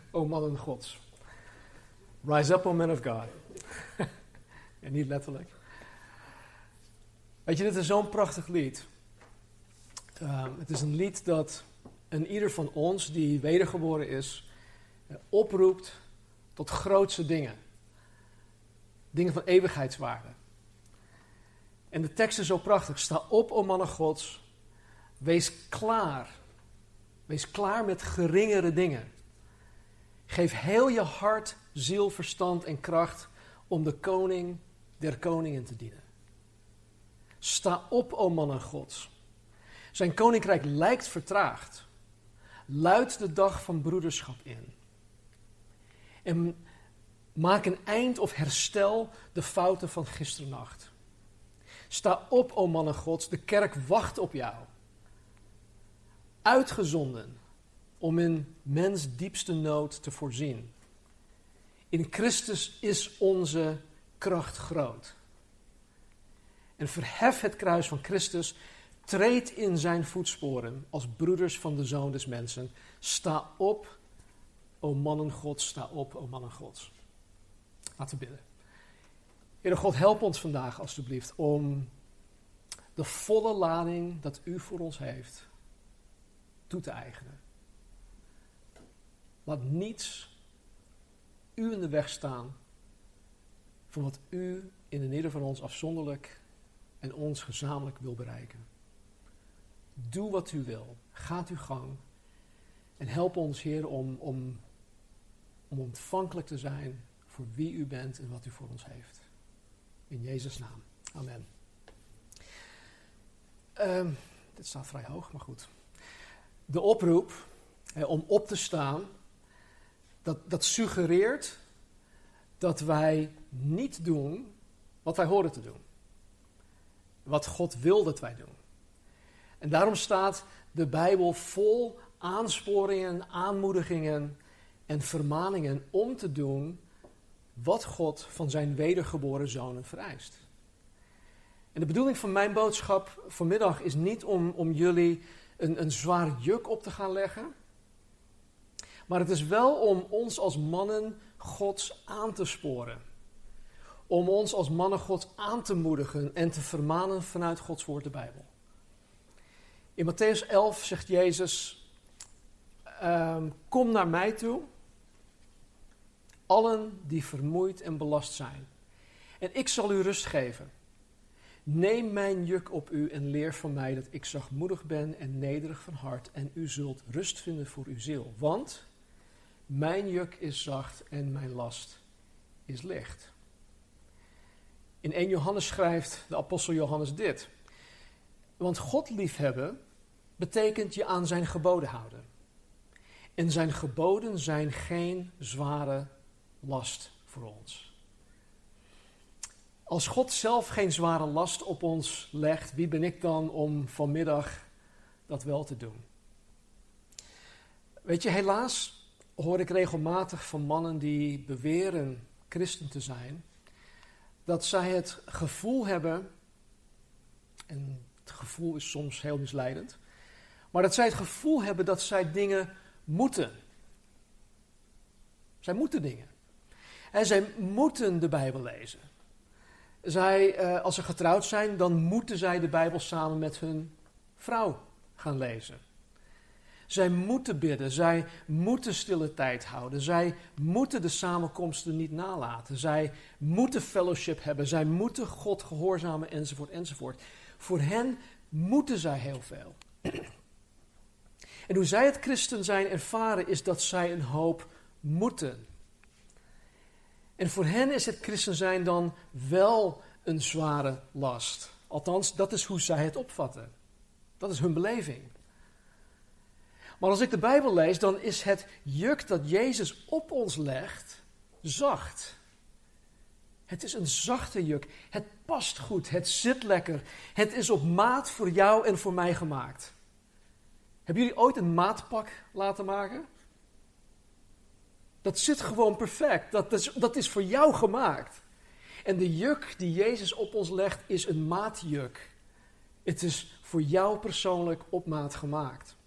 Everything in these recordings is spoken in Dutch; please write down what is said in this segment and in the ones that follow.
o mannen gods. Rise up, o men of God. en niet letterlijk. Weet je, dit is zo'n prachtig lied. Ehm, het is een lied dat een ieder van ons die wedergeboren is, eh, oproept tot grootse dingen. Dingen van eeuwigheidswaarde. En de tekst is zo prachtig. Sta op, o mannen gods. Wees klaar. Wees klaar met geringere dingen. Geef heel je hart, ziel, verstand en kracht om de koning der koningen te dienen. Sta op, o mannen gods. Zijn koninkrijk lijkt vertraagd. Luid de dag van broederschap in. En maak een eind of herstel de fouten van gisternacht. Sta op, o mannen gods, de kerk wacht op jou. Uitgezonden om in mens diepste nood te voorzien. In Christus is onze kracht groot. En verhef het kruis van Christus, treed in zijn voetsporen als broeders van de Zoon des Mensen. Sta op, o mannen Gods, sta op, o mannen Gods. Laten we bidden. Heere God, help ons vandaag alstublieft om de volle lading dat u voor ons heeft toe te eigenen. Laat niets u in de weg staan van wat u in de ieder van ons afzonderlijk en ons gezamenlijk wil bereiken. Doe wat u wil. Gaat uw gang. En help ons, Heer, om, om, om ontvankelijk te zijn voor wie u bent en wat u voor ons heeft. In Jezus' naam. Amen. Um, dit staat vrij hoog, maar goed. De oproep om op te staan, dat, dat suggereert dat wij niet doen wat wij horen te doen. Wat God wil dat wij doen. En daarom staat de Bijbel vol aansporingen, aanmoedigingen en vermaningen om te doen wat God van zijn wedergeboren zonen vereist. En de bedoeling van mijn boodschap vanmiddag is niet om, om jullie een, een zwaar juk op te gaan leggen. Maar het is wel om ons als mannen Gods aan te sporen. Om ons als mannen Gods aan te moedigen en te vermanen vanuit Gods woord, de Bijbel. In Matthäus 11 zegt Jezus: ehm, Kom naar mij toe, allen die vermoeid en belast zijn, en ik zal u rust geven. Neem mijn juk op u en leer van mij dat ik zachtmoedig ben en nederig van hart, en u zult rust vinden voor uw ziel. Want mijn juk is zacht en mijn last is licht. In 1 Johannes schrijft de apostel Johannes dit. Want God liefhebben betekent je aan zijn geboden houden. En zijn geboden zijn geen zware last voor ons. Als God zelf geen zware last op ons legt, wie ben ik dan om vanmiddag dat wel te doen? Weet je, helaas hoor ik regelmatig van mannen die beweren christen te zijn, dat zij het gevoel hebben, en het gevoel is soms heel misleidend, maar dat zij het gevoel hebben dat zij dingen moeten. Zij moeten dingen. En zij moeten de Bijbel lezen. Zij, uh, als ze getrouwd zijn, dan moeten zij de Bijbel samen met hun vrouw gaan lezen. Zij moeten bidden, zij moeten stille tijd houden, zij moeten de samenkomsten niet nalaten, zij moeten fellowship hebben, zij moeten God gehoorzamen enzovoort enzovoort. Voor hen moeten zij heel veel. En hoe zij het christen zijn ervaren is dat zij een hoop moeten. En voor hen is het christen zijn dan wel een zware last. Althans, dat is hoe zij het opvatten. Dat is hun beleving. Maar als ik de Bijbel lees, dan is het juk dat Jezus op ons legt zacht. Het is een zachte juk. Het past goed. Het zit lekker. Het is op maat voor jou en voor mij gemaakt. Hebben jullie ooit een maatpak laten maken? Dat zit gewoon perfect. Dat is, dat is voor jou gemaakt. En de juk die Jezus op ons legt is een maatjuk. Het is voor jou persoonlijk op maat gemaakt.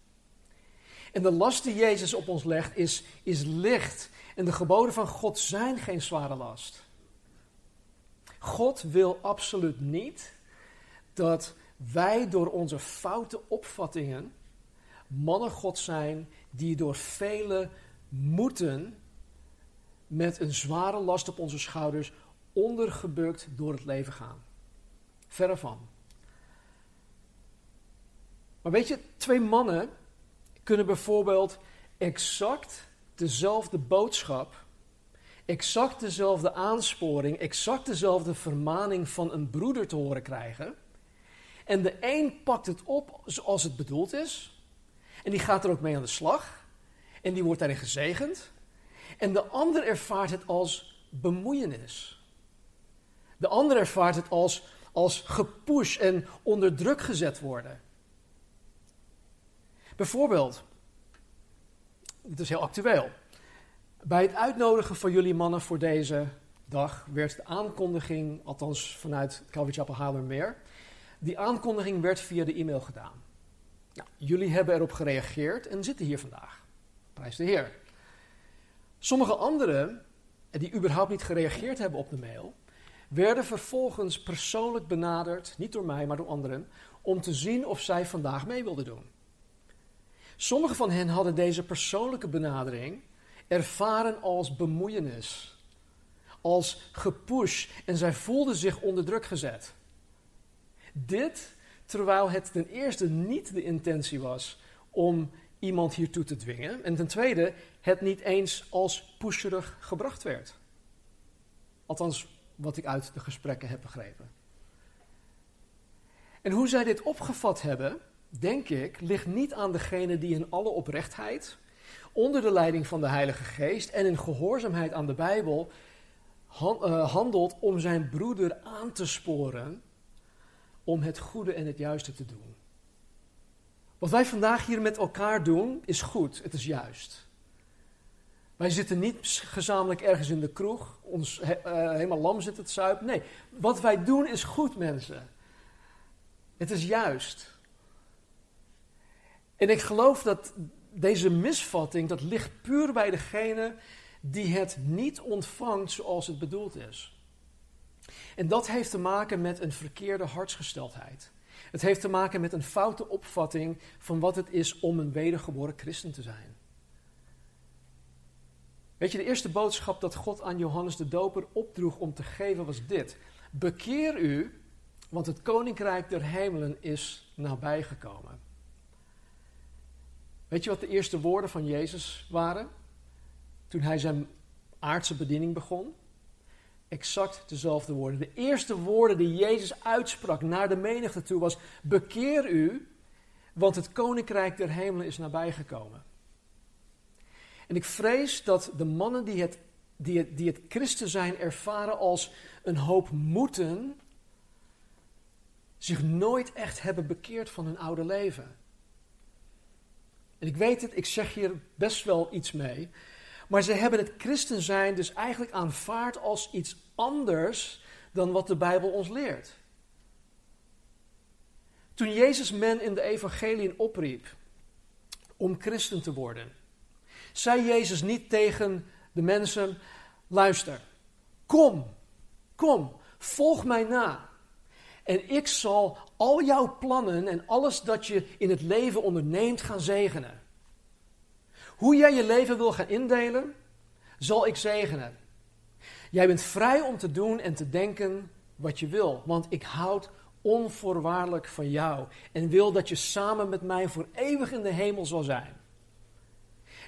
En de last die Jezus op ons legt is, is licht. En de geboden van God zijn geen zware last. God wil absoluut niet dat wij door onze foute opvattingen mannen God zijn die door velen moeten met een zware last op onze schouders ondergebukt door het leven gaan. Verre van. Maar weet je, twee mannen kunnen bijvoorbeeld exact dezelfde boodschap, exact dezelfde aansporing, exact dezelfde vermaning van een broeder te horen krijgen. En de een pakt het op zoals het bedoeld is. En die gaat er ook mee aan de slag. En die wordt daarin gezegend. En de ander ervaart het als bemoeienis. De ander ervaart het als, als gepush en onder druk gezet worden. Bijvoorbeeld, dit is heel actueel. Bij het uitnodigen van jullie mannen voor deze dag werd de aankondiging, althans vanuit Calvary Chapel Haarlemmermeer, die aankondiging werd via de e-mail gedaan. Nou, jullie hebben erop gereageerd en zitten hier vandaag. Prijs de Heer. Sommige anderen, die überhaupt niet gereageerd hebben op de mail, werden vervolgens persoonlijk benaderd, niet door mij, maar door anderen, om te zien of zij vandaag mee wilden doen. Sommige van hen hadden deze persoonlijke benadering ervaren als bemoeienis, als gepush en zij voelden zich onder druk gezet. Dit terwijl het ten eerste niet de intentie was om iemand hiertoe te dwingen en ten tweede het niet eens als pusherig gebracht werd. Althans, wat ik uit de gesprekken heb begrepen. En hoe zij dit opgevat hebben, denk ik, ligt niet aan degene die in alle oprechtheid, onder de leiding van de Heilige Geest en in gehoorzaamheid aan de Bijbel, eh, handelt om zijn broeder aan te sporen om het goede en het juiste te doen. Wat wij vandaag hier met elkaar doen, is goed, het is juist. Wij zitten niet gezamenlijk ergens in de kroeg, ons uh, helemaal lam zitten te zuipen. Nee, wat wij doen is goed, mensen. Het is juist. En ik geloof dat deze misvatting, dat ligt puur bij degene die het niet ontvangt zoals het bedoeld is. En dat heeft te maken met een verkeerde hartsgesteldheid. Het heeft te maken met een foute opvatting van wat het is om een wedergeboren christen te zijn. Weet je, de eerste boodschap dat God aan Johannes de Doper opdroeg om te geven was dit: Bekeer u, want het koninkrijk der hemelen is nabijgekomen. Weet je wat de eerste woorden van Jezus waren? Toen hij zijn aardse bediening begon? Exact dezelfde woorden. De eerste woorden die Jezus uitsprak naar de menigte toe was: Bekeer u, want het koninkrijk der hemelen is nabijgekomen. En ik vrees dat de mannen die het, die het, die het christen zijn ervaren als een hoop moeten, zich nooit echt hebben bekeerd van hun oude leven. Ik weet het, ik zeg hier best wel iets mee. Maar ze hebben het christen zijn dus eigenlijk aanvaard als iets anders dan wat de Bijbel ons leert. Toen Jezus men in de evangeliën opriep om christen te worden, zei Jezus niet tegen de mensen: luister, kom, kom, volg mij na. En ik zal al jouw plannen en alles dat je in het leven onderneemt gaan zegenen. Hoe jij je leven wil gaan indelen, zal ik zegenen. Jij bent vrij om te doen en te denken wat je wil, want ik houd onvoorwaardelijk van jou en wil dat je samen met mij voor eeuwig in de hemel zal zijn.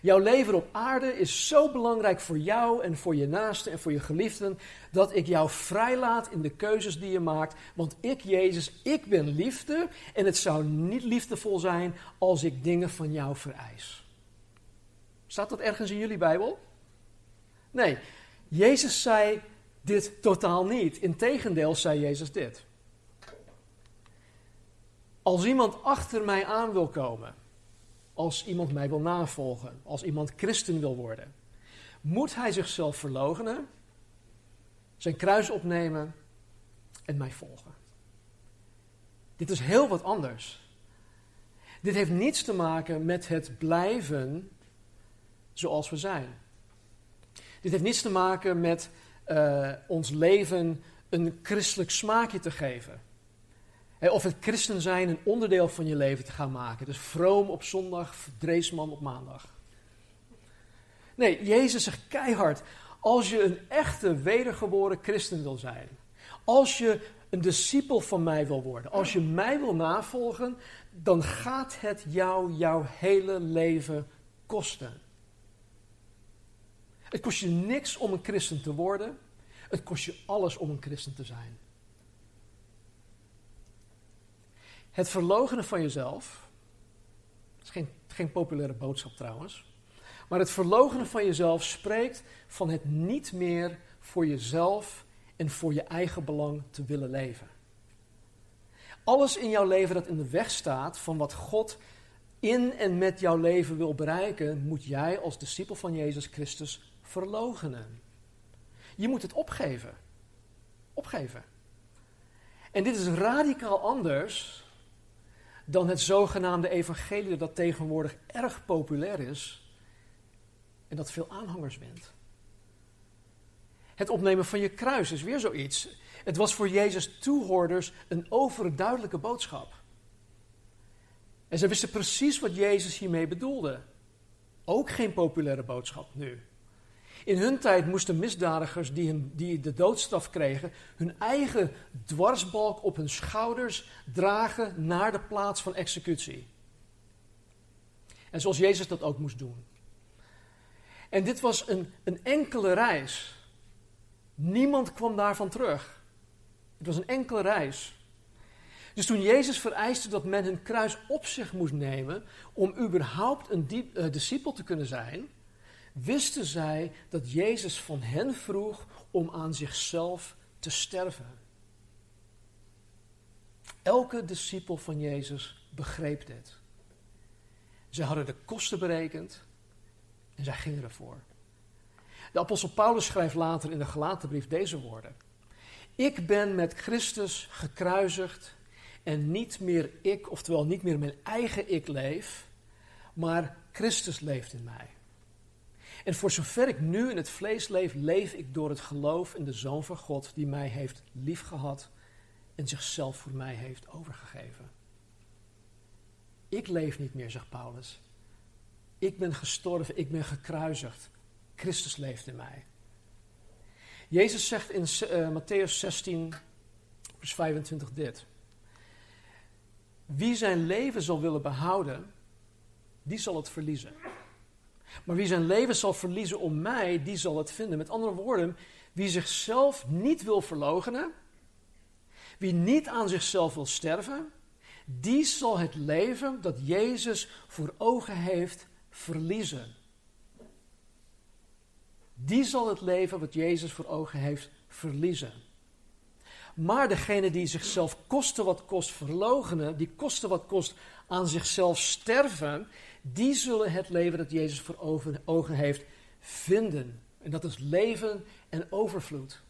Jouw leven op aarde is zo belangrijk voor jou en voor je naasten en voor je geliefden, dat ik jou vrijlaat in de keuzes die je maakt. Want ik, Jezus, ik ben liefde en het zou niet liefdevol zijn als ik dingen van jou vereis. Staat dat ergens in jullie Bijbel? Nee, Jezus zei dit totaal niet. Integendeel zei Jezus dit. Als iemand achter mij aan wil komen, als iemand mij wil navolgen, als iemand christen wil worden, moet hij zichzelf verloochenen, zijn kruis opnemen en mij volgen. Dit is heel wat anders. Dit heeft niets te maken met het blijven zoals we zijn. Dit heeft niets te maken met uh, ons leven een christelijk smaakje te geven. Of het christen zijn een onderdeel van je leven te gaan maken. Dus vroom op zondag, verdreesman op maandag. Nee, Jezus zegt keihard: als je een echte wedergeboren christen wil zijn, als je een discipel van mij wil worden, als je mij wil navolgen, dan gaat het jou jouw hele leven kosten. Het kost je niks om een christen te worden, het kost je alles om een christen te zijn. Het verlogenen van jezelf, is geen, geen populaire boodschap trouwens, maar het verlogenen van jezelf spreekt van het niet meer voor jezelf en voor je eigen belang te willen leven. Alles in jouw leven dat in de weg staat van wat God in en met jouw leven wil bereiken, moet jij als discipel van Jezus Christus verlogenen. Je moet het opgeven. Opgeven. En dit is radicaal anders dan het zogenaamde evangelie dat tegenwoordig erg populair is en dat veel aanhangers wint. Het opnemen van je kruis is weer zoiets. Het was voor Jezus toehoorders een overduidelijke boodschap. En ze wisten precies wat Jezus hiermee bedoelde. Ook geen populaire boodschap nu. In hun tijd moesten misdadigers die, die de doodstraf kregen, hun eigen dwarsbalk op hun schouders dragen naar de plaats van executie. En zoals Jezus dat ook moest doen. En dit was een, een enkele reis. Niemand kwam daarvan terug. Het was een enkele reis. Dus toen Jezus vereiste dat men hun kruis op zich moest nemen om überhaupt een uh, discipel te kunnen zijn, wisten zij dat Jezus van hen vroeg om aan zichzelf te sterven. Elke discipel van Jezus begreep dit. Zij hadden de kosten berekend en zij gingen ervoor. De apostel Paulus schrijft later in de Galatenbrief deze woorden. Ik ben met Christus gekruisigd en niet meer ik, oftewel niet meer mijn eigen ik leef, maar Christus leeft in mij. En voor zover ik nu in het vlees leef, leef ik door het geloof in de Zoon van God die mij heeft liefgehad en zichzelf voor mij heeft overgegeven. Ik leef niet meer, zegt Paulus. Ik ben gestorven, ik ben gekruisigd. Christus leeft in mij. Jezus zegt in uh, Matthäus 16, vers 25 dit. Wie zijn leven zal willen behouden, die zal het verliezen. Maar wie zijn leven zal verliezen om mij, die zal het vinden. Met andere woorden, wie zichzelf niet wil verloochenen, wie niet aan zichzelf wil sterven, die zal het leven dat Jezus voor ogen heeft verliezen. Die zal het leven wat Jezus voor ogen heeft verliezen. Maar degene die zichzelf koste wat kost verlogenen, die koste wat kost aan zichzelf sterven, die zullen het leven dat Jezus voor ogen heeft vinden. En dat is leven en overvloed.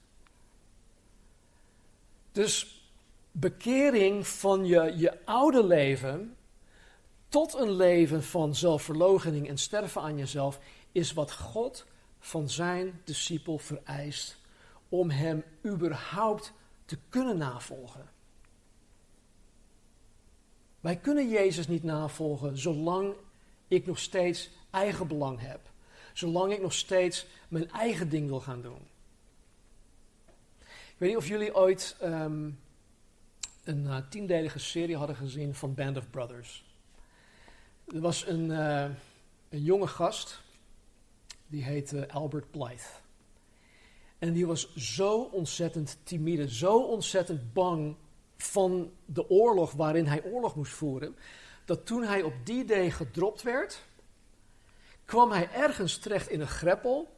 Dus bekering van je, je oude leven tot een leven van zelfverloochening en sterven aan jezelf is wat God van zijn discipel vereist om hem überhaupt te kunnen navolgen. Wij kunnen Jezus niet navolgen zolang ik nog steeds eigen belang heb. Zolang ik nog steeds mijn eigen ding wil gaan doen. Ik weet niet of jullie ooit um, een uh, tiendelige serie hadden gezien van Band of Brothers. Er was een, uh, een jonge gast, die heette Albert Blythe. En die was zo ontzettend timide, zo ontzettend bang van de oorlog waarin hij oorlog moest voeren, dat toen hij op die day gedropt werd, kwam hij ergens terecht in een greppel.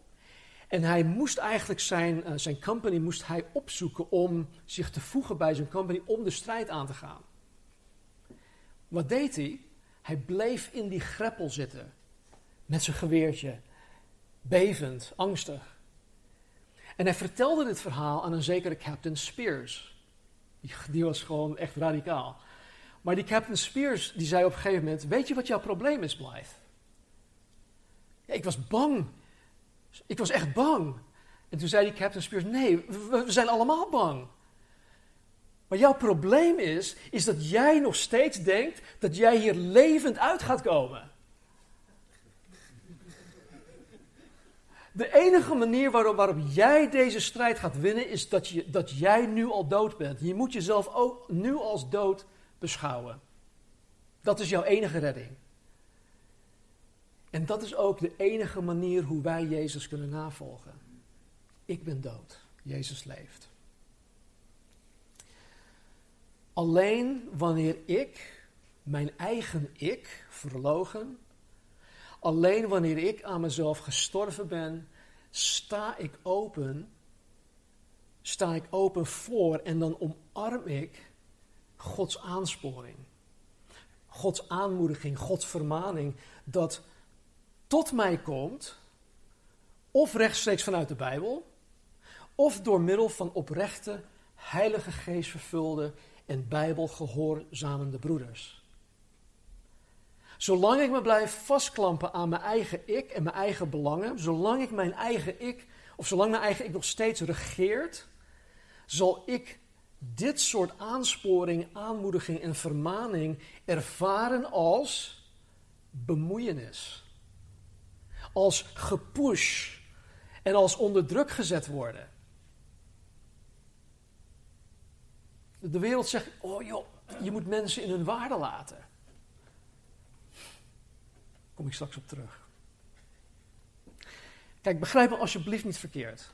En hij moest eigenlijk zijn, uh, zijn company moest hij opzoeken om zich te voegen bij zijn company om de strijd aan te gaan. Wat deed hij? Hij bleef in die greppel zitten. Met zijn geweertje. Bevend, angstig. En hij vertelde dit verhaal aan een zekere Captain Spears. Die, was gewoon echt radicaal. Maar die Captain Spears die zei op een gegeven moment: Weet je wat jouw probleem is, Blythe? Ja, ik was bang. Ik was echt bang. En toen zei die Captain Spears: Nee, we, we zijn allemaal bang. Maar jouw probleem is, is dat jij nog steeds denkt dat jij hier levend uit gaat komen. De enige manier waarop, waarop jij deze strijd gaat winnen is dat, je, dat jij nu al dood bent. Je moet jezelf ook nu als dood beschouwen. Dat is jouw enige redding. En dat is ook de enige manier hoe wij Jezus kunnen navolgen. Ik ben dood, Jezus leeft. Alleen wanneer ik mijn eigen ik verlogen, alleen wanneer ik aan mezelf gestorven ben, sta ik open, sta ik open voor en dan omarm ik Gods aansporing, Gods aanmoediging, Gods vermaning dat tot mij komt, of rechtstreeks vanuit de Bijbel, of door middel van oprechte, heilige geest vervulde en bijbelgehoorzamende broeders. Zolang ik me blijf vastklampen aan mijn eigen ik en mijn eigen belangen, zolang ik mijn eigen ik, of zolang mijn eigen ik nog steeds regeert, zal ik dit soort aansporing, aanmoediging en vermaning ervaren als bemoeienis. Als gepush en als onder druk gezet worden. De wereld zegt, oh joh, je moet mensen in hun waarde laten. Kom ik straks op terug. Kijk, begrijp me alsjeblieft niet verkeerd.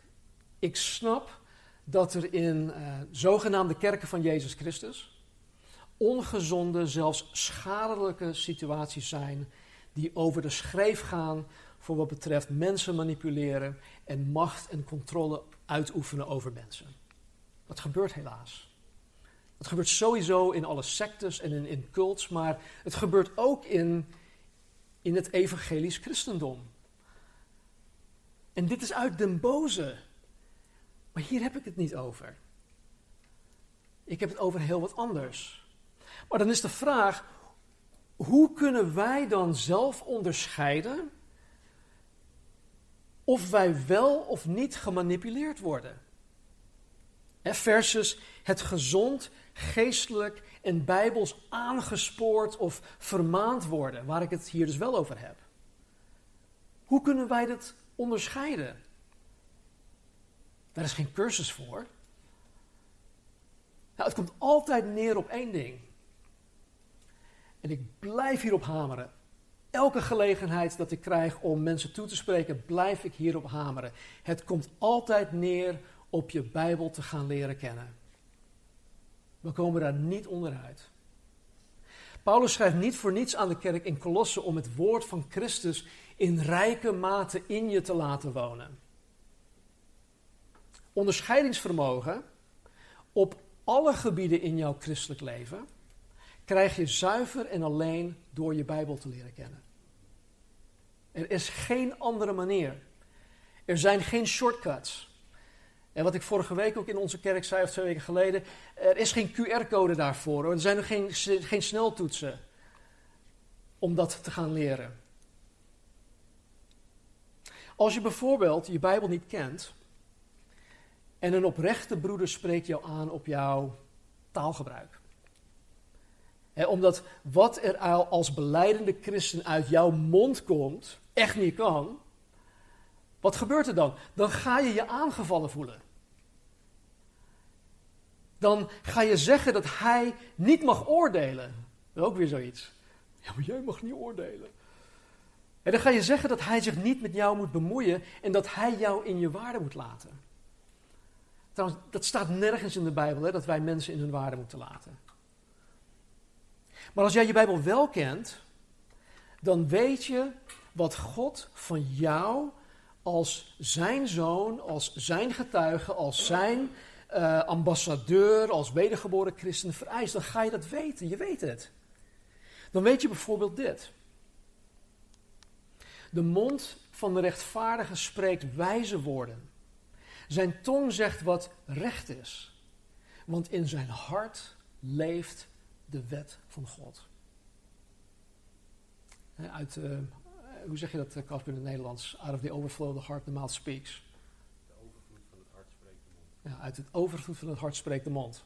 Ik snap dat er in uh, zogenaamde kerken van Jezus Christus ongezonde, zelfs schadelijke situaties zijn die over de schreef gaan voor wat betreft mensen manipuleren en macht en controle uitoefenen over mensen. Dat gebeurt helaas. Het gebeurt sowieso in alle sectes en in, in cults, maar het gebeurt ook in, in het evangelisch christendom. En dit is uit den boze. Maar hier heb ik het niet over. Ik heb het over heel wat anders. Maar dan is de vraag: hoe kunnen wij dan zelf onderscheiden of wij wel of niet gemanipuleerd worden? Versus het gezond, geestelijk en bijbels aangespoord of vermaand worden, waar ik het hier dus wel over heb. Hoe kunnen wij dat onderscheiden? Daar is geen cursus voor. Nou, het komt altijd neer op één ding. En ik blijf hierop hameren. Elke gelegenheid dat ik krijg om mensen toe te spreken, blijf ik hierop hameren. Het komt altijd neer op je Bijbel te gaan leren kennen. We komen daar niet onderuit. Paulus schrijft niet voor niets aan de kerk in Colosse om het woord van Christus in rijke mate in je te laten wonen. Onderscheidingsvermogen op alle gebieden in jouw christelijk leven krijg je zuiver en alleen door je Bijbel te leren kennen. Er is geen andere manier. Er zijn geen shortcuts. En wat ik vorige week ook in onze kerk zei, of twee weken geleden, er is geen QR-code daarvoor. Er zijn nog geen, geen sneltoetsen om dat te gaan leren. Als je bijvoorbeeld je Bijbel niet kent en een oprechte broeder spreekt jou aan op jouw taalgebruik. omdat wat er als beleidende christen uit jouw mond komt, echt niet kan. Wat gebeurt er dan? Dan ga je je aangevallen voelen dan ga je zeggen dat hij niet mag oordelen. Ook weer zoiets. Ja, maar jij mag niet oordelen. En dan ga je zeggen dat hij zich niet met jou moet bemoeien en dat hij jou in je waarde moet laten. Trouwens, dat staat nergens in de Bijbel, hè, dat wij mensen in hun waarde moeten laten. Maar als jij je Bijbel wel kent, dan weet je wat God van jou als zijn zoon, als zijn getuige, als zijn uh, ambassadeur, als wedergeboren christen vereist. Dan ga je dat weten, je weet het. Dan weet je bijvoorbeeld dit. De mond van de rechtvaardige spreekt wijze woorden. Zijn tong zegt wat recht is. Want in zijn hart leeft de wet van God. Uit, uh, hoe zeg je dat, Casper, in het Nederlands? Out of the overflow the heart the mouth speaks. De overvloed van het hart spreekt de mond. Ja, uit het overvloed van het hart spreekt de mond.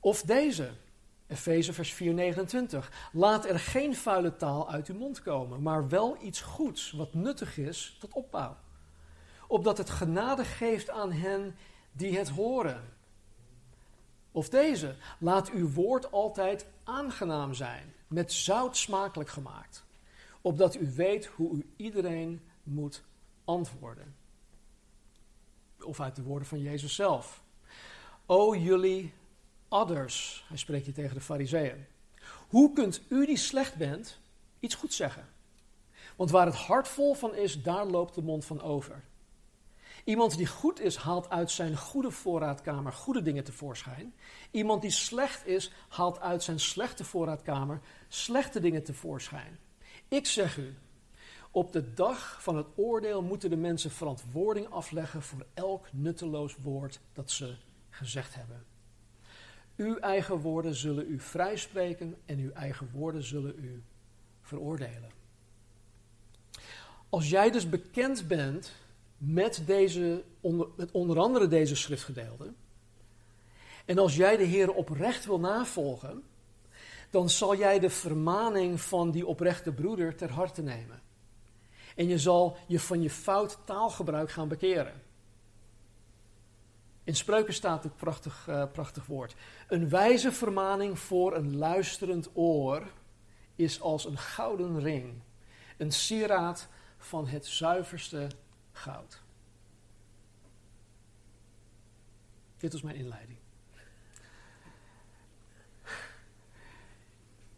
Of deze, Efeze vers 4, 29. Laat er geen vuile taal uit uw mond komen, maar wel iets goeds, wat nuttig is tot opbouw. Opdat het genade geeft aan hen die het horen. Of deze, laat uw woord altijd aangenaam zijn, met zout smakelijk gemaakt. Opdat u weet hoe u iedereen moet antwoorden. Of uit de woorden van Jezus zelf. O jullie others, hij spreekt hier tegen de fariseeën. Hoe kunt u die slecht bent iets goed zeggen? Want waar het hart vol van is, daar loopt de mond van over. Iemand die goed is, haalt uit zijn goede voorraadkamer goede dingen tevoorschijn. Iemand die slecht is, haalt uit zijn slechte voorraadkamer slechte dingen tevoorschijn. Ik zeg u, op de dag van het oordeel moeten de mensen verantwoording afleggen voor elk nutteloos woord dat ze gezegd hebben. Uw eigen woorden zullen u vrijspreken en uw eigen woorden zullen u veroordelen. Als jij dus bekend bent met, deze, onder, met onder andere deze schriftgedeelten, en als jij de Heer oprecht wil navolgen, dan zal jij de vermaning van die oprechte broeder ter harte nemen. En je zal je van je fout taalgebruik gaan bekeren. In spreuken staat het prachtig, uh, prachtig woord. Een wijze vermaning voor een luisterend oor is als een gouden ring. Een sieraad van het zuiverste goud. Dit was mijn inleiding.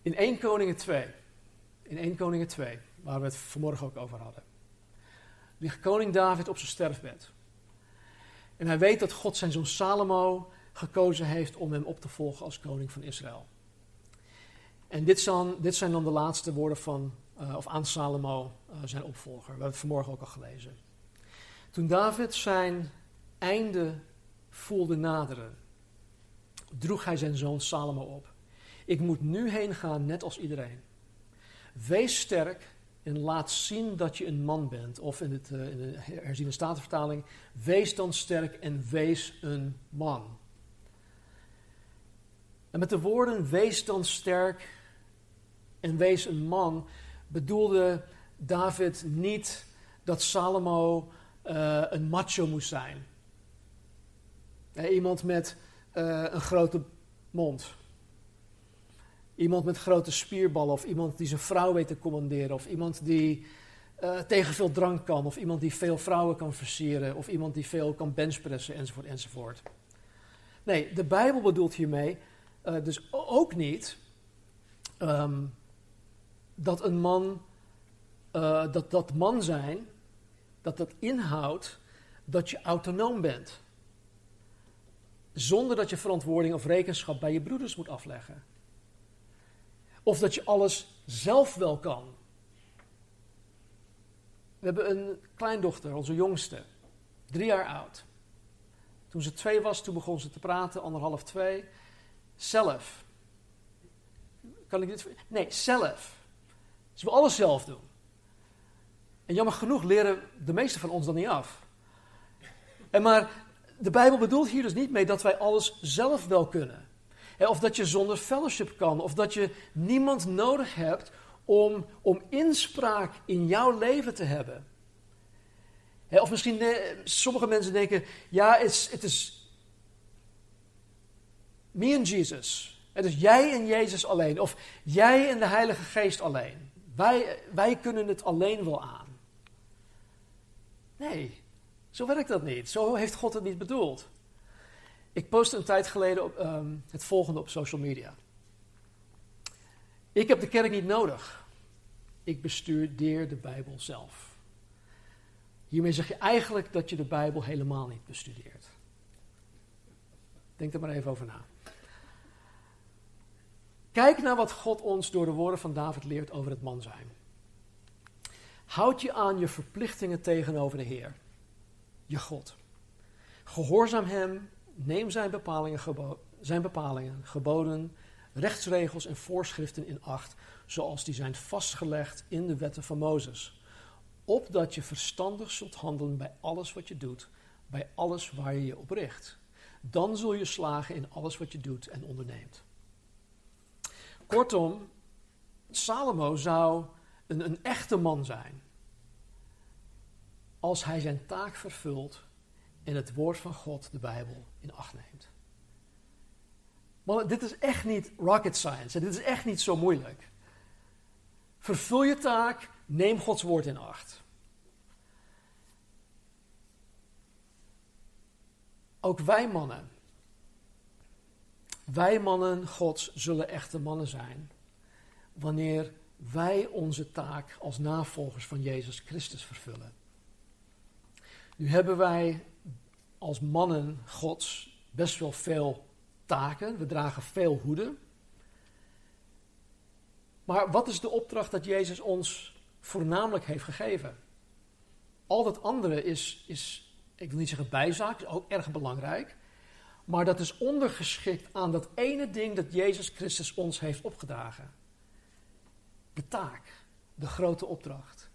In 1 Koningen 2, in 1 Koningen 2, waar we het vanmorgen ook over hadden, ligt koning David op zijn sterfbed. En hij weet dat God zijn zoon Salomo gekozen heeft om hem op te volgen als koning van Israël. En dit zijn, dit zijn dan de laatste woorden van, uh, of aan Salomo, uh, zijn opvolger. We hebben het vanmorgen ook al gelezen. Toen David zijn einde voelde naderen, droeg hij zijn zoon Salomo op. Ik moet nu heen gaan, net als iedereen. Wees sterk en laat zien dat je een man bent. Of in, het, uh, in de herziene statenvertaling, wees dan sterk en wees een man. En met de woorden wees dan sterk en wees een man bedoelde David niet dat Salomo uh, een macho moest zijn. iemand met een grote mond. Iemand met grote spierballen of iemand die zijn vrouw weet te commanderen of iemand die uh, tegen veel drank kan of iemand die veel vrouwen kan versieren of iemand die veel kan benchpressen enzovoort enzovoort. Nee, de Bijbel bedoelt hiermee uh, dus ook niet um, dat een man, uh, dat dat man zijn, dat dat inhoudt dat je autonoom bent. Zonder dat je verantwoording of rekenschap bij je broeders moet afleggen. Of dat je alles zelf wel kan. We hebben een kleindochter, onze jongste, drie jaar oud. Toen ze twee was, toen begon ze te praten, anderhalf, twee. Zelf. Kan ik dit? Nee, zelf. Ze wil alles zelf doen. En jammer genoeg leren de meesten van ons dat niet af. En maar de Bijbel bedoelt hier dus niet mee dat wij alles zelf wel kunnen. Of dat je zonder fellowship kan. Of dat je niemand nodig hebt om, om inspraak in jouw leven te hebben. Of misschien eh, sommige mensen denken: ja, het is me en Jesus. Is jij en Jezus alleen. Of jij en de Heilige Geest alleen. Wij, wij kunnen het alleen wel aan. Nee, zo werkt dat niet. Zo heeft God het niet bedoeld. Ik postte een tijd geleden op, ehm, het volgende op social media. Ik heb de kerk niet nodig. Ik bestudeer de Bijbel zelf. Hiermee zeg je eigenlijk dat je de Bijbel helemaal niet bestudeert. Denk er maar even over na. Kijk naar wat God ons door de woorden van David leert over het man zijn. Houd je aan je verplichtingen tegenover de Heer, je God. Gehoorzaam Hem, neem Zijn bepalingen, zijn bepalingen, geboden, rechtsregels en voorschriften in acht, zoals die zijn vastgelegd in de wetten van Mozes. Opdat je verstandig zult handelen bij alles wat je doet, bij alles waar je je op richt. Dan zul je slagen in alles wat je doet en onderneemt. Kortom, Salomo zou een, een echte man zijn. Als hij zijn taak vervult en het woord van God, de Bijbel, in acht neemt. Maar dit is echt niet rocket science. Dit is echt niet zo moeilijk. Vervul je taak, neem Gods woord in acht. Ook wij mannen wij mannen Gods zullen echte mannen zijn wanneer wij onze taak als navolgers van Jezus Christus vervullen. Nu hebben wij als mannen Gods best wel veel taken, we dragen veel hoeden. Maar wat is de opdracht dat Jezus ons voornamelijk heeft gegeven? Al dat andere is, is ik wil niet zeggen bijzaak, is ook erg belangrijk. Maar dat is ondergeschikt aan dat ene ding dat Jezus Christus ons heeft opgedragen. De taak, de grote opdracht.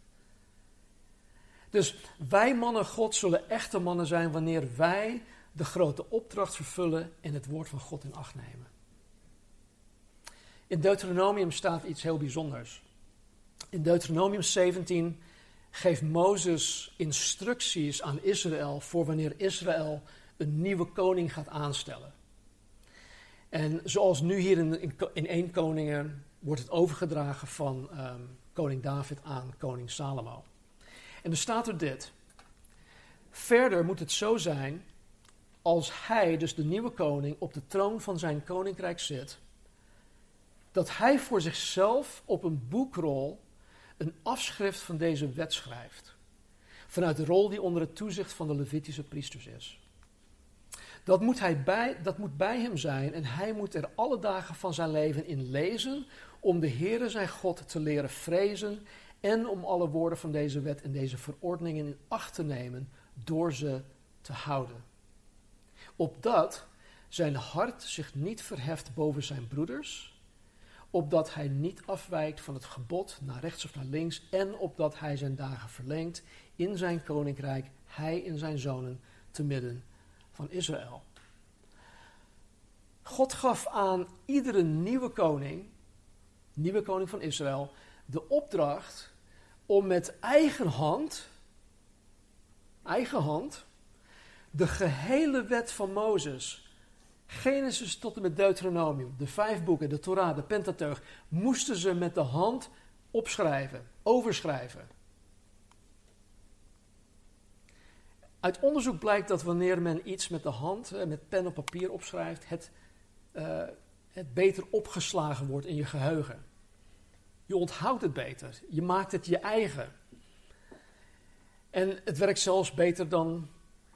Dus wij mannen God zullen echte mannen zijn wanneer wij de grote opdracht vervullen en het woord van God in acht nemen. In Deuteronomium staat iets heel bijzonders. In Deuteronomium 17 geeft Mozes instructies aan Israël voor wanneer Israël een nieuwe koning gaat aanstellen. En zoals nu hier in, in, in 1 Koningen wordt het overgedragen van ehm, koning David aan koning Salomo. En er staat er dit. Verder moet het zo zijn, als hij, dus de nieuwe koning, op de troon van zijn koninkrijk zit, dat hij voor zichzelf op een boekrol een afschrift van deze wet schrijft. Vanuit de rol die onder het toezicht van de Levitische priesters is. Dat moet, hij bij, dat moet bij hem zijn en hij moet er alle dagen van zijn leven in lezen om de Heere zijn God te leren vrezen en om alle woorden van deze wet en deze verordeningen in acht te nemen door ze te houden. Opdat zijn hart zich niet verheft boven zijn broeders, opdat hij niet afwijkt van het gebod naar rechts of naar links en opdat hij zijn dagen verlengt in zijn koninkrijk, hij en zijn zonen te midden van Israël. God gaf aan iedere nieuwe koning, nieuwe koning van Israël, de opdracht om met eigen hand, eigen hand, de gehele wet van Mozes, Genesis tot en met Deuteronomium, de vijf boeken, de Torah, de Pentateuch, moesten ze met de hand opschrijven, overschrijven. Uit onderzoek blijkt dat wanneer men iets met de hand, eh, met pen op papier opschrijft, het, uh, het beter opgeslagen wordt in je geheugen. Je onthoudt het beter. Je maakt het je eigen. En het werkt zelfs beter dan,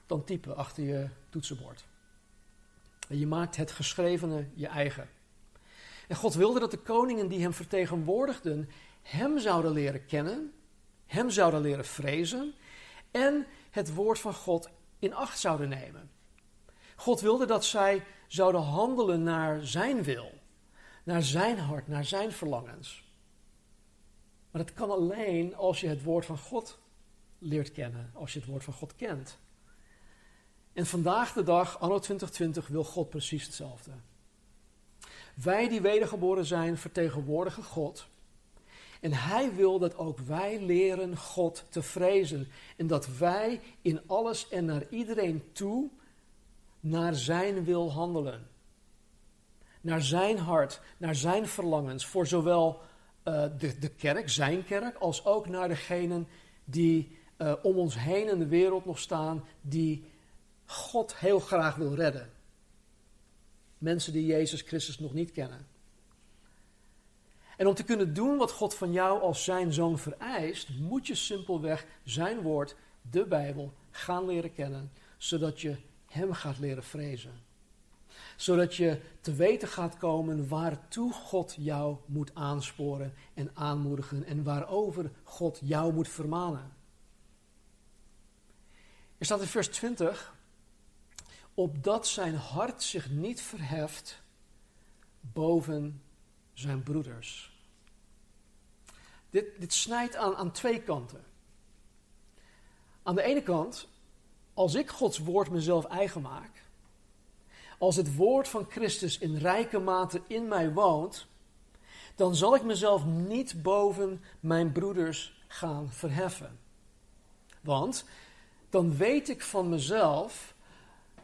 dan typen achter je toetsenbord. En je maakt het geschrevene je eigen. En God wilde dat de koningen die hem vertegenwoordigden hem zouden leren kennen, hem zouden leren vrezen en het woord van God in acht zouden nemen. God wilde dat zij zouden handelen naar zijn wil, naar zijn hart, naar zijn verlangens. Maar dat kan alleen als je het woord van God leert kennen, als je het woord van God kent. En vandaag de dag, anno 2020, wil God precies hetzelfde. Wij die wedergeboren zijn, vertegenwoordigen God. En hij wil dat ook wij leren God te vrezen. En dat wij in alles en naar iedereen toe naar zijn wil handelen. Naar zijn hart, naar zijn verlangens, voor zowel eh, de, de kerk, zijn kerk, als ook naar degenen die eh, om ons heen in de wereld nog staan, die God heel graag wil redden. Mensen die Jezus Christus nog niet kennen. En om te kunnen doen wat God van jou als zijn zoon vereist, moet je simpelweg zijn woord, de Bijbel, gaan leren kennen, zodat je hem gaat leren vrezen. Zodat je te weten gaat komen waartoe God jou moet aansporen en aanmoedigen en waarover God jou moet vermanen. Er staat in vers 20, opdat zijn hart zich niet verheft boven zijn broeders. Dit, dit snijdt aan, aan twee kanten. Aan de ene kant, als ik Gods woord mezelf eigen maak, als het woord van Christus in rijke mate in mij woont, dan zal ik mezelf niet boven mijn broeders gaan verheffen. Want dan weet ik van mezelf,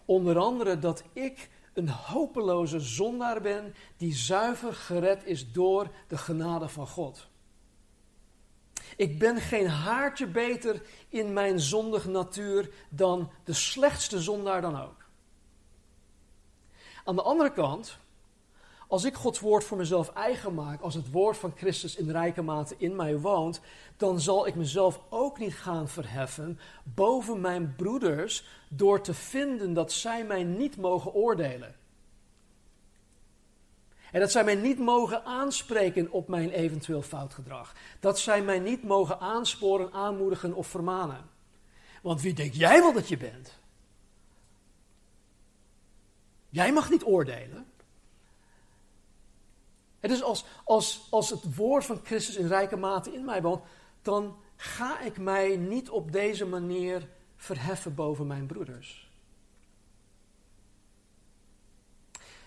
onder andere, dat ik een hopeloze zondaar ben die zuiver gered is door de genade van God. Ik ben geen haartje beter in mijn zondige natuur dan de slechtste zondaar dan ook. Aan de andere kant, als ik Gods woord voor mezelf eigen maak, als het woord van Christus in rijke mate in mij woont, dan zal ik mezelf ook niet gaan verheffen boven mijn broeders door te vinden dat zij mij niet mogen oordelen. En dat zij mij niet mogen aanspreken op mijn eventueel foutgedrag. Dat zij mij niet mogen aansporen, aanmoedigen of vermanen. Want wie denk jij wel dat je bent? Jij mag niet oordelen. Het is als, als, als het woord van Christus in rijke mate in mij woont, dan ga ik mij niet op deze manier verheffen boven mijn broeders.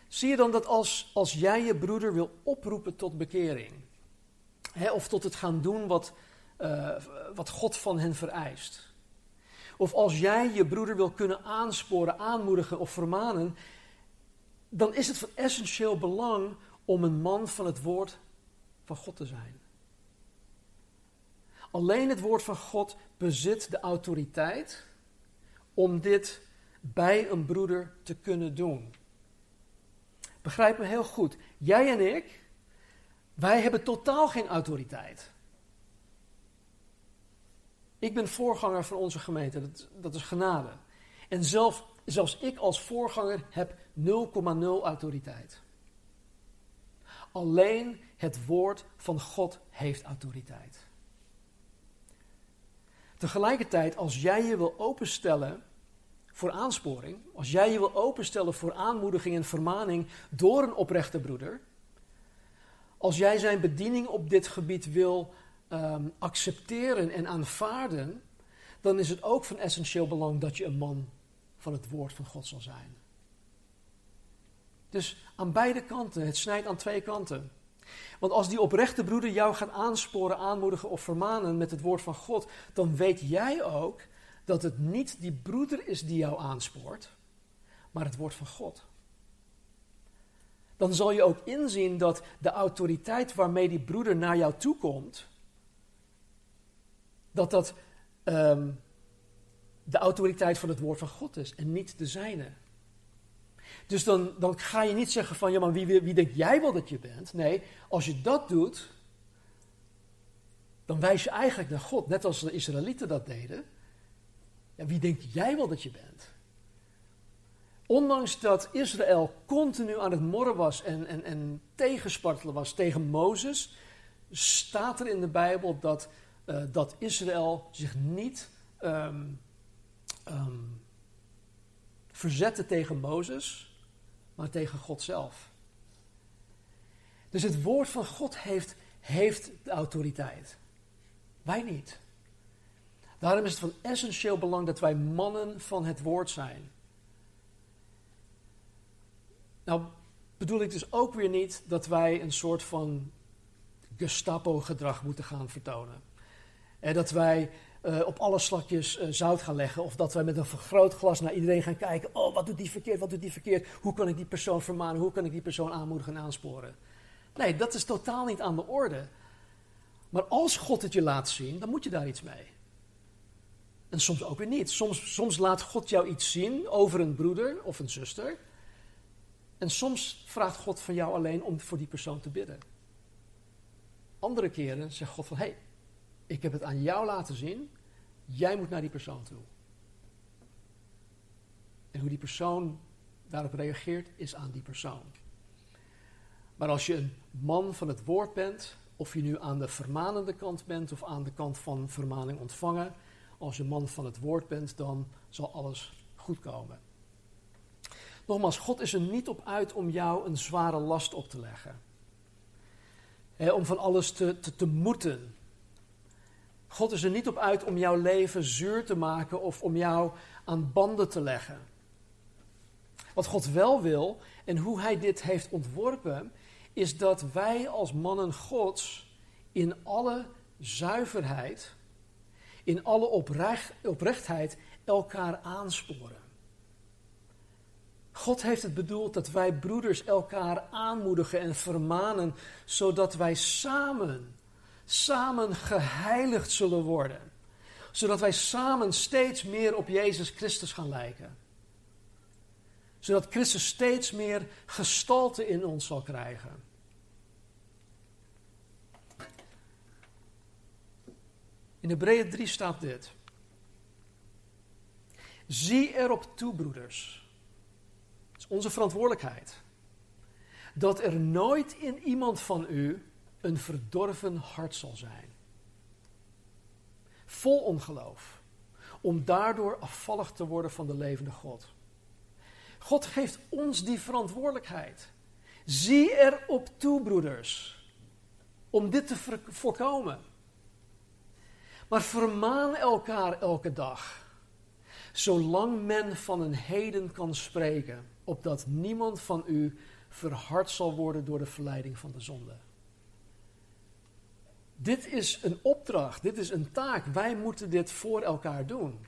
Zie je dan dat als, als jij je broeder wil oproepen tot bekering, hè, of tot het gaan doen wat, uh, wat God van hen vereist, of als jij je broeder wil kunnen aansporen, aanmoedigen of vermanen, dan is het van essentieel belang om een man van het woord van God te zijn. Alleen het woord van God bezit de autoriteit om dit bij een broeder te kunnen doen. Begrijp me heel goed. Jij en ik, wij hebben totaal geen autoriteit. Ik ben voorganger van onze gemeente, dat, dat is genade. En zelf, zelfs ik als voorganger heb 0,0 autoriteit. Alleen het woord van God heeft autoriteit. Tegelijkertijd, als jij je wil openstellen voor aansporing, als jij je wil openstellen voor aanmoediging en vermaning door een oprechte broeder, als jij zijn bediening op dit gebied wil ehm, accepteren en aanvaarden, dan is het ook van essentieel belang dat je een man van het woord van God zal zijn. Dus aan beide kanten, het snijdt aan twee kanten. Want als die oprechte broeder jou gaat aansporen, aanmoedigen of vermanen met het woord van God, dan weet jij ook dat het niet die broeder is die jou aanspoort, maar het woord van God. Dan zal je ook inzien dat de autoriteit waarmee die broeder naar jou toe komt, dat dat um, de autoriteit van het woord van God is en niet de zijne. Dus dan, dan ga je niet zeggen van, ja maar wie, wie denk jij wel dat je bent? Nee, als je dat doet, dan wijs je eigenlijk naar God, net als de Israëlieten dat deden. Ja, wie denk jij wel dat je bent? Ondanks dat Israël continu aan het morren was en, en, en tegenspartelen was tegen Mozes, staat er in de Bijbel dat, uh, dat Israël zich niet um, um, verzette tegen Mozes, maar tegen God zelf. Dus het woord van God heeft, heeft de autoriteit. Wij niet. Daarom is het van essentieel belang dat wij mannen van het woord zijn. Nou, bedoel ik dus ook weer niet dat wij een soort van Gestapo-gedrag moeten gaan vertonen. En dat wij uh, op alle slakjes uh, zout gaan leggen. Of dat wij met een vergrootglas naar iedereen gaan kijken. Oh, wat doet die verkeerd? Wat doet die verkeerd? Hoe kan ik die persoon vermanen? Hoe kan ik die persoon aanmoedigen en aansporen? Nee, dat is totaal niet aan de orde. Maar als God het je laat zien, dan moet je daar iets mee. En soms ook weer niet. Soms, soms laat God jou iets zien over een broeder of een zuster. En soms vraagt God van jou alleen om voor die persoon te bidden. Andere keren zegt God van, hé, hey, ik heb het aan jou laten zien, jij moet naar die persoon toe. En hoe die persoon daarop reageert, is aan die persoon. Maar als je een man van het woord bent, of je nu aan de vermanende kant bent of aan de kant van vermaning ontvangen, als je man van het woord bent, dan zal alles goed komen. Nogmaals, God is er niet op uit om jou een zware last op te leggen. om van alles te, te, te moeten. God is er niet op uit om jouw leven zuur te maken of om jou aan banden te leggen. Wat God wel wil en hoe Hij dit heeft ontworpen, is dat wij als mannen Gods in alle zuiverheid, in alle oprecht, oprechtheid elkaar aansporen. God heeft het bedoeld dat wij broeders elkaar aanmoedigen en vermanen, zodat wij samen, samen geheiligd zullen worden. Zodat wij samen steeds meer op Jezus Christus gaan lijken. Zodat Christus steeds meer gestalte in ons zal krijgen. In Hebreeën 3 staat dit. Zie erop toe, broeders. Dat is onze verantwoordelijkheid. Dat er nooit in iemand van u een verdorven hart zal zijn. Vol ongeloof. Om daardoor afvallig te worden van de levende God. God geeft ons die verantwoordelijkheid. Zie erop toe, broeders. Om dit te voorkomen. Maar vermaan elkaar elke dag, zolang men van een heden kan spreken, opdat niemand van u verhard zal worden door de verleiding van de zonde. Dit is een opdracht, dit is een taak. Wij moeten dit voor elkaar doen.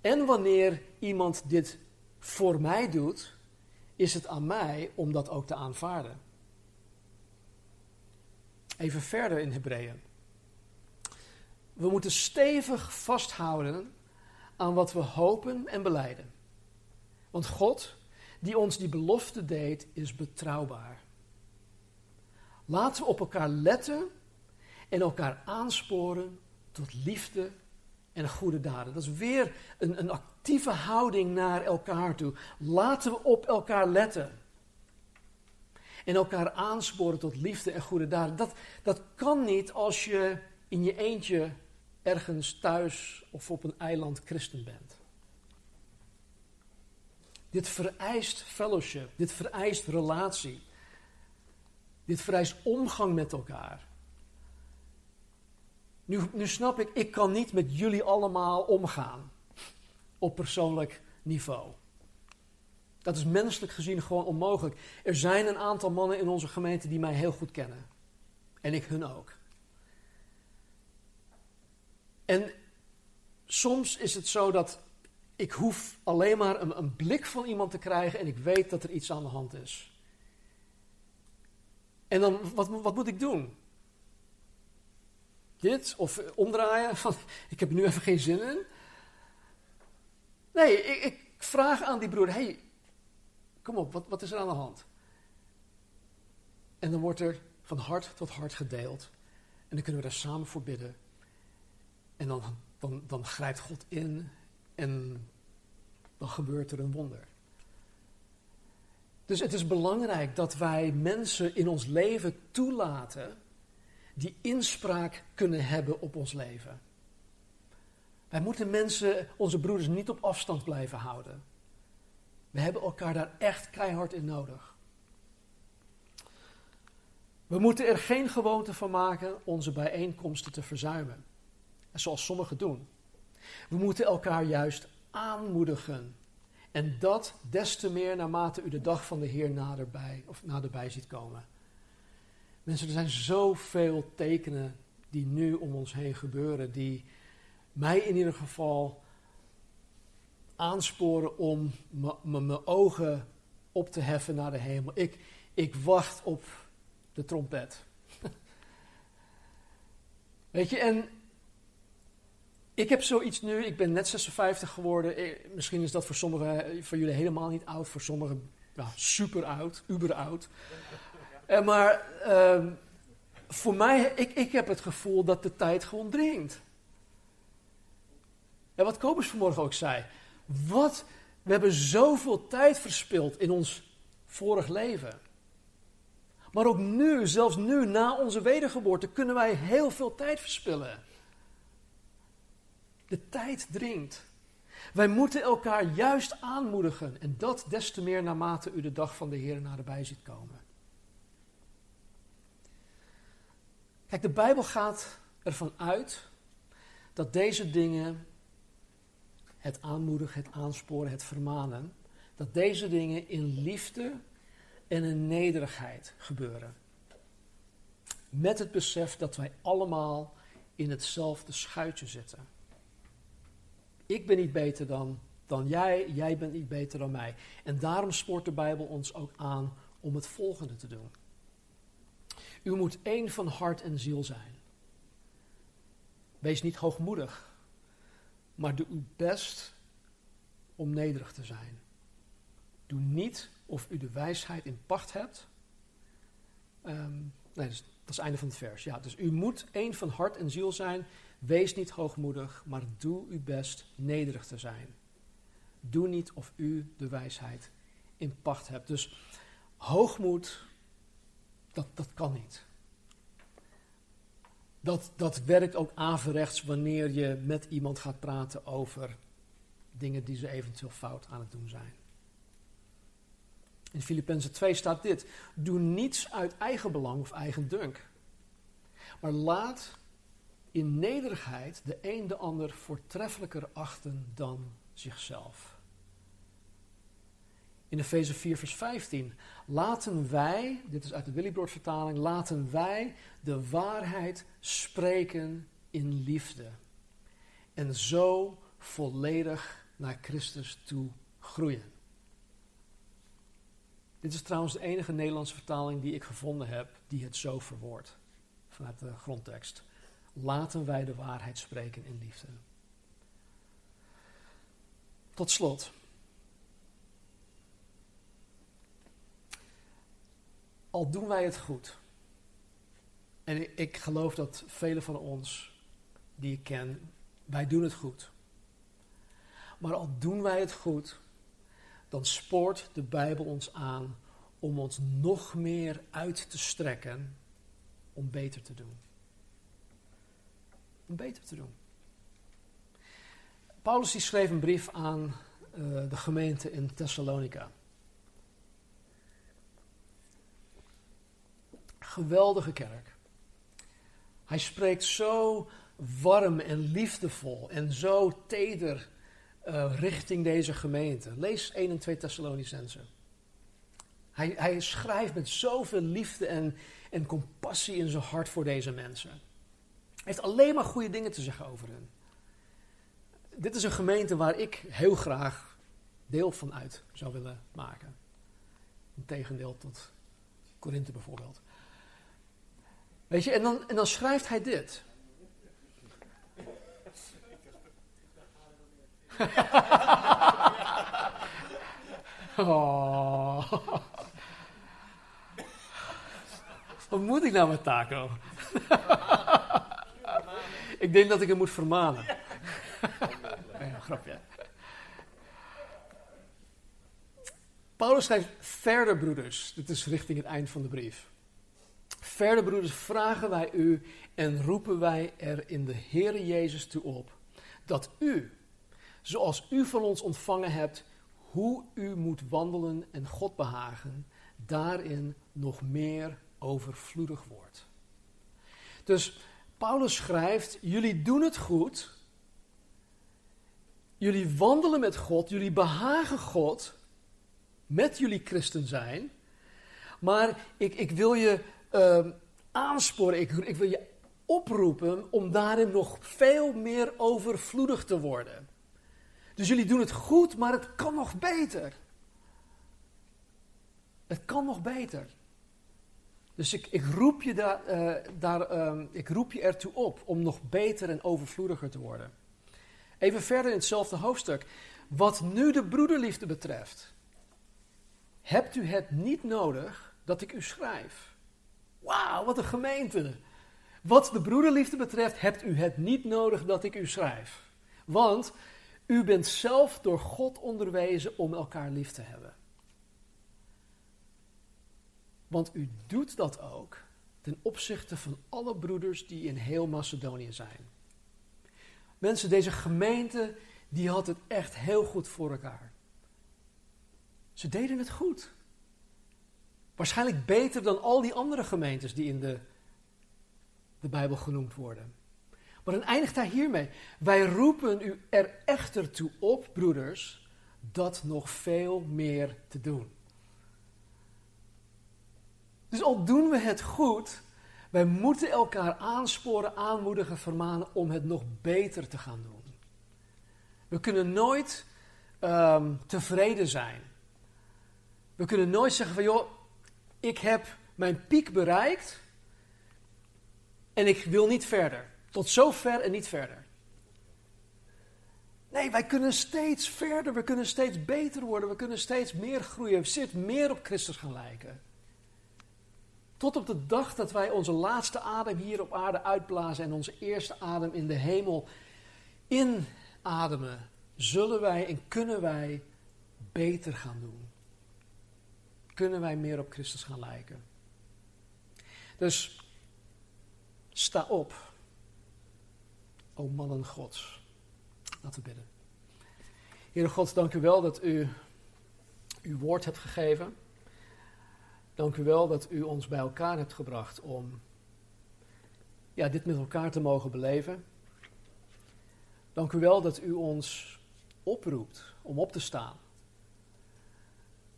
En wanneer iemand dit voor mij doet, is het aan mij om dat ook te aanvaarden. Even verder in Hebreeën. We moeten stevig vasthouden aan wat we hopen en beleiden. Want God, die ons die belofte deed, is betrouwbaar. Laten we op elkaar letten en elkaar aansporen tot liefde en goede daden. Dat is weer een, een actieve houding naar elkaar toe. Laten we op elkaar letten. En elkaar aansporen tot liefde en goede daden. Dat, dat kan niet als je in je eentje ergens thuis of op een eiland christen bent. Dit vereist fellowship, dit vereist relatie. Dit vereist omgang met elkaar. Nu, nu snap ik, ik kan niet met jullie allemaal omgaan op persoonlijk niveau. Dat is menselijk gezien gewoon onmogelijk. Er zijn een aantal mannen in onze gemeente die mij heel goed kennen. En ik hun ook. En soms is het zo dat ik hoef alleen maar een, een blik van iemand te krijgen en ik weet dat er iets aan de hand is. En dan, wat, wat moet ik doen? Dit of omdraaien van ik heb er nu even geen zin in. Nee, ik, ik vraag aan die broer: hey, kom op, wat, wat is er aan de hand? En dan wordt er van hart tot hart gedeeld. En dan kunnen we daar samen voor bidden. En dan, dan, dan grijpt God in en dan gebeurt er een wonder. Dus het is belangrijk dat wij mensen in ons leven toelaten die inspraak kunnen hebben op ons leven. Wij moeten mensen, onze broeders, niet op afstand blijven houden. We hebben elkaar daar echt keihard in nodig. We moeten er geen gewoonte van maken onze bijeenkomsten te verzuimen zoals sommigen doen. We moeten elkaar juist aanmoedigen. En dat des te meer naarmate u de dag van de Heer naderbij, of naderbij ziet komen. Mensen, er zijn zoveel tekenen die nu om ons heen gebeuren, die mij in ieder geval aansporen om mijn ogen op te heffen naar de hemel. Ik, ik wacht op de trompet. Weet je, en ik heb zoiets nu, ik ben net 56 geworden. Eh, Misschien is dat voor sommigen van jullie helemaal niet oud, voor sommigen ja, super oud, uber oud. Eh, maar ehm, voor mij, ik, ik heb het gevoel dat de tijd gewoon dringt. En wat Kobus vanmorgen ook zei. Wat, we hebben zoveel tijd verspild in ons vorig leven. Maar ook nu, zelfs nu, na onze wedergeboorte, kunnen wij heel veel tijd verspillen. De tijd dringt. Wij moeten elkaar juist aanmoedigen. En dat des te meer naarmate u de dag van de Heer naderbij ziet komen. Kijk, de Bijbel gaat ervan uit dat deze dingen, het aanmoedigen, het aansporen, het vermanen, dat deze dingen in liefde en in nederigheid gebeuren. Met het besef dat wij allemaal in hetzelfde schuitje zitten. Ik ben niet beter dan, dan jij, jij bent niet beter dan mij. En daarom spoort de Bijbel ons ook aan om het volgende te doen. U moet één van hart en ziel zijn. Wees niet hoogmoedig, maar doe uw best om nederig te zijn. Doe niet of u de wijsheid in pacht hebt. Ehm, nee, dat is, dat is het einde van het vers. Ja, dus u moet één van hart en ziel zijn. Wees niet hoogmoedig, maar doe uw best nederig te zijn. Doe niet of u de wijsheid in pacht hebt. Dus hoogmoed, dat, dat kan niet. Dat, dat werkt ook averechts wanneer je met iemand gaat praten over dingen die ze eventueel fout aan het doen zijn. In Filippenzen 2 staat dit: Doe niets uit eigen belang of eigen dunk. Maar laat in nederigheid de een de ander voortreffelijker achten dan zichzelf. In Efeze 4, vers 15. Laten wij, dit is uit de Willybrood vertaling, laten wij de waarheid spreken in liefde. En zo volledig naar Christus toe groeien. Dit is trouwens de enige Nederlandse vertaling die ik gevonden heb die het zo verwoordt. Vanuit de grondtekst. Laten wij de waarheid spreken in liefde. Tot slot. Al doen wij het goed. En ik, geloof dat velen van ons die ik ken, wij doen het goed. Maar al doen wij het goed, dan spoort de Bijbel ons aan om ons nog meer uit te strekken om beter te doen. Om beter te doen. Paulus die schreef een brief aan uh, de gemeente in Thessalonica. Geweldige kerk. Hij spreekt zo warm en liefdevol en zo teder uh, richting deze gemeente. Lees 1 en 2 Thessalonicense. Hij, hij schrijft met zoveel liefde en, en compassie in zijn hart voor deze mensen. Heeft alleen maar goede dingen te zeggen over hen. Dit is een gemeente waar ik heel graag deel van uit zou willen maken. In tegendeel tot Korinthe bijvoorbeeld. Weet je, en dan, en dan schrijft hij dit. oh. Wat moet ik nou met Taco? ik denk dat ik hem moet vermanen. ja, grapje. Paulus schrijft verder, broeders. Dit is richting het eind van de brief. Verder, broeders, vragen wij u en roepen wij er in de Heere Jezus toe op dat u, zoals u van ons ontvangen hebt, hoe u moet wandelen en God behagen, daarin nog meer overvloedig wordt. Dus Paulus schrijft: Jullie doen het goed. Jullie wandelen met God. Jullie behagen God. Met jullie christen zijn. Maar ik, ik wil je uh, aansporen. Ik, ik wil je oproepen om daarin nog veel meer overvloedig te worden. Dus jullie doen het goed, maar het kan nog beter. Het kan nog beter. Dus ik, ik, roep je daar, eh, daar, ehm, ik roep je ertoe op om nog beter en overvloediger te worden. Even verder in hetzelfde hoofdstuk. Wat nu de broederliefde betreft, hebt u het niet nodig dat ik u schrijf. Wauw, wat een gemeente. Wat de broederliefde betreft, hebt u het niet nodig dat ik u schrijf. Want u bent zelf door God onderwezen om elkaar lief te hebben. Want u doet dat ook ten opzichte van alle broeders die in heel Macedonië zijn. Mensen, deze gemeente, die had het echt heel goed voor elkaar. Ze deden het goed. Waarschijnlijk beter dan al die andere gemeentes die in de, de Bijbel genoemd worden. Maar dan eindigt hij hiermee. Wij roepen u er echter toe op, broeders, dat nog veel meer te doen. Dus al doen we het goed, wij moeten elkaar aansporen, aanmoedigen, vermanen om het nog beter te gaan doen. We kunnen nooit um, tevreden zijn. We kunnen nooit zeggen van joh, ik heb mijn piek bereikt en ik wil niet verder. Tot zover en niet verder. Nee, wij kunnen steeds verder, we kunnen steeds beter worden, we kunnen steeds meer groeien, we steeds meer op Christus gaan lijken. Tot op de dag dat wij onze laatste adem hier op aarde uitblazen en onze eerste adem in de hemel inademen, zullen wij en kunnen wij beter gaan doen. Kunnen wij meer op Christus gaan lijken. Dus sta op, o mannen Gods. Laten we bidden. Heere God, dank u wel dat u uw woord hebt gegeven. Dank u wel dat u ons bij elkaar hebt gebracht om ja, dit met elkaar te mogen beleven. Dank u wel dat u ons oproept om op te staan.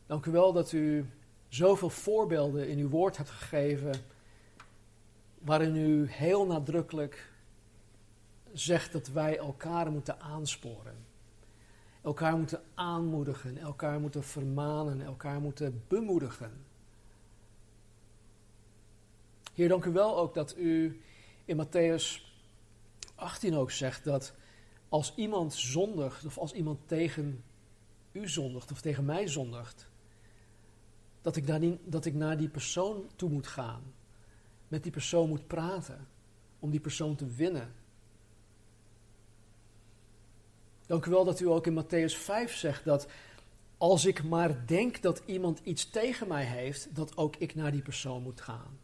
Dank u wel dat u zoveel voorbeelden in uw woord hebt gegeven, waarin u heel nadrukkelijk zegt dat wij elkaar moeten aansporen. Elkaar moeten aanmoedigen, elkaar moeten vermanen, elkaar moeten bemoedigen. Heer, dank u wel ook dat u in Matthäus 18 ook zegt dat als iemand zondigt, of als iemand tegen u zondigt, of tegen mij zondigt, dat ik, niet, dat ik naar die persoon toe moet gaan, met die persoon moet praten, om die persoon te winnen. Dank u wel dat u ook in Matthäus 5 zegt dat als ik maar denk dat iemand iets tegen mij heeft, dat ook ik naar die persoon moet gaan.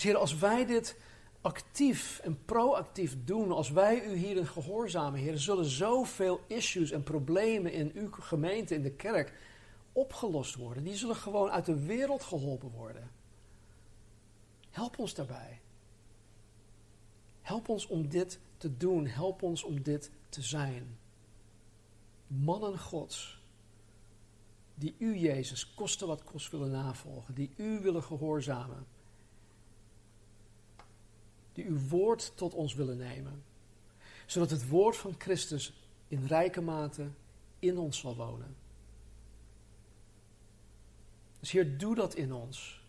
Dus Heer, als wij dit actief en proactief doen, als wij u hierin gehoorzamen, Heer, zullen zoveel issues en problemen in uw gemeente, in de kerk, opgelost worden. Die zullen gewoon uit de wereld geholpen worden. Help ons daarbij. Help ons om dit te doen. Help ons om dit te zijn. Mannen Gods, die u, Jezus, koste wat kost willen navolgen, die u willen gehoorzamen die uw woord tot ons willen nemen. Zodat het woord van Christus in rijke mate in ons zal wonen. Dus Heer, doe dat in ons.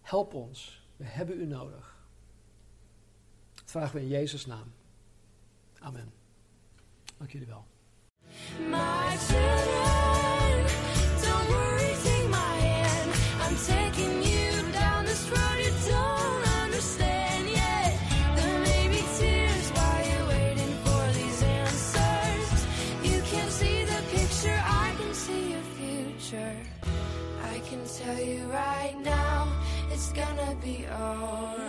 Help ons. We hebben u nodig. Dat vragen we in Jezus' naam. Amen. Dank jullie wel. be alright.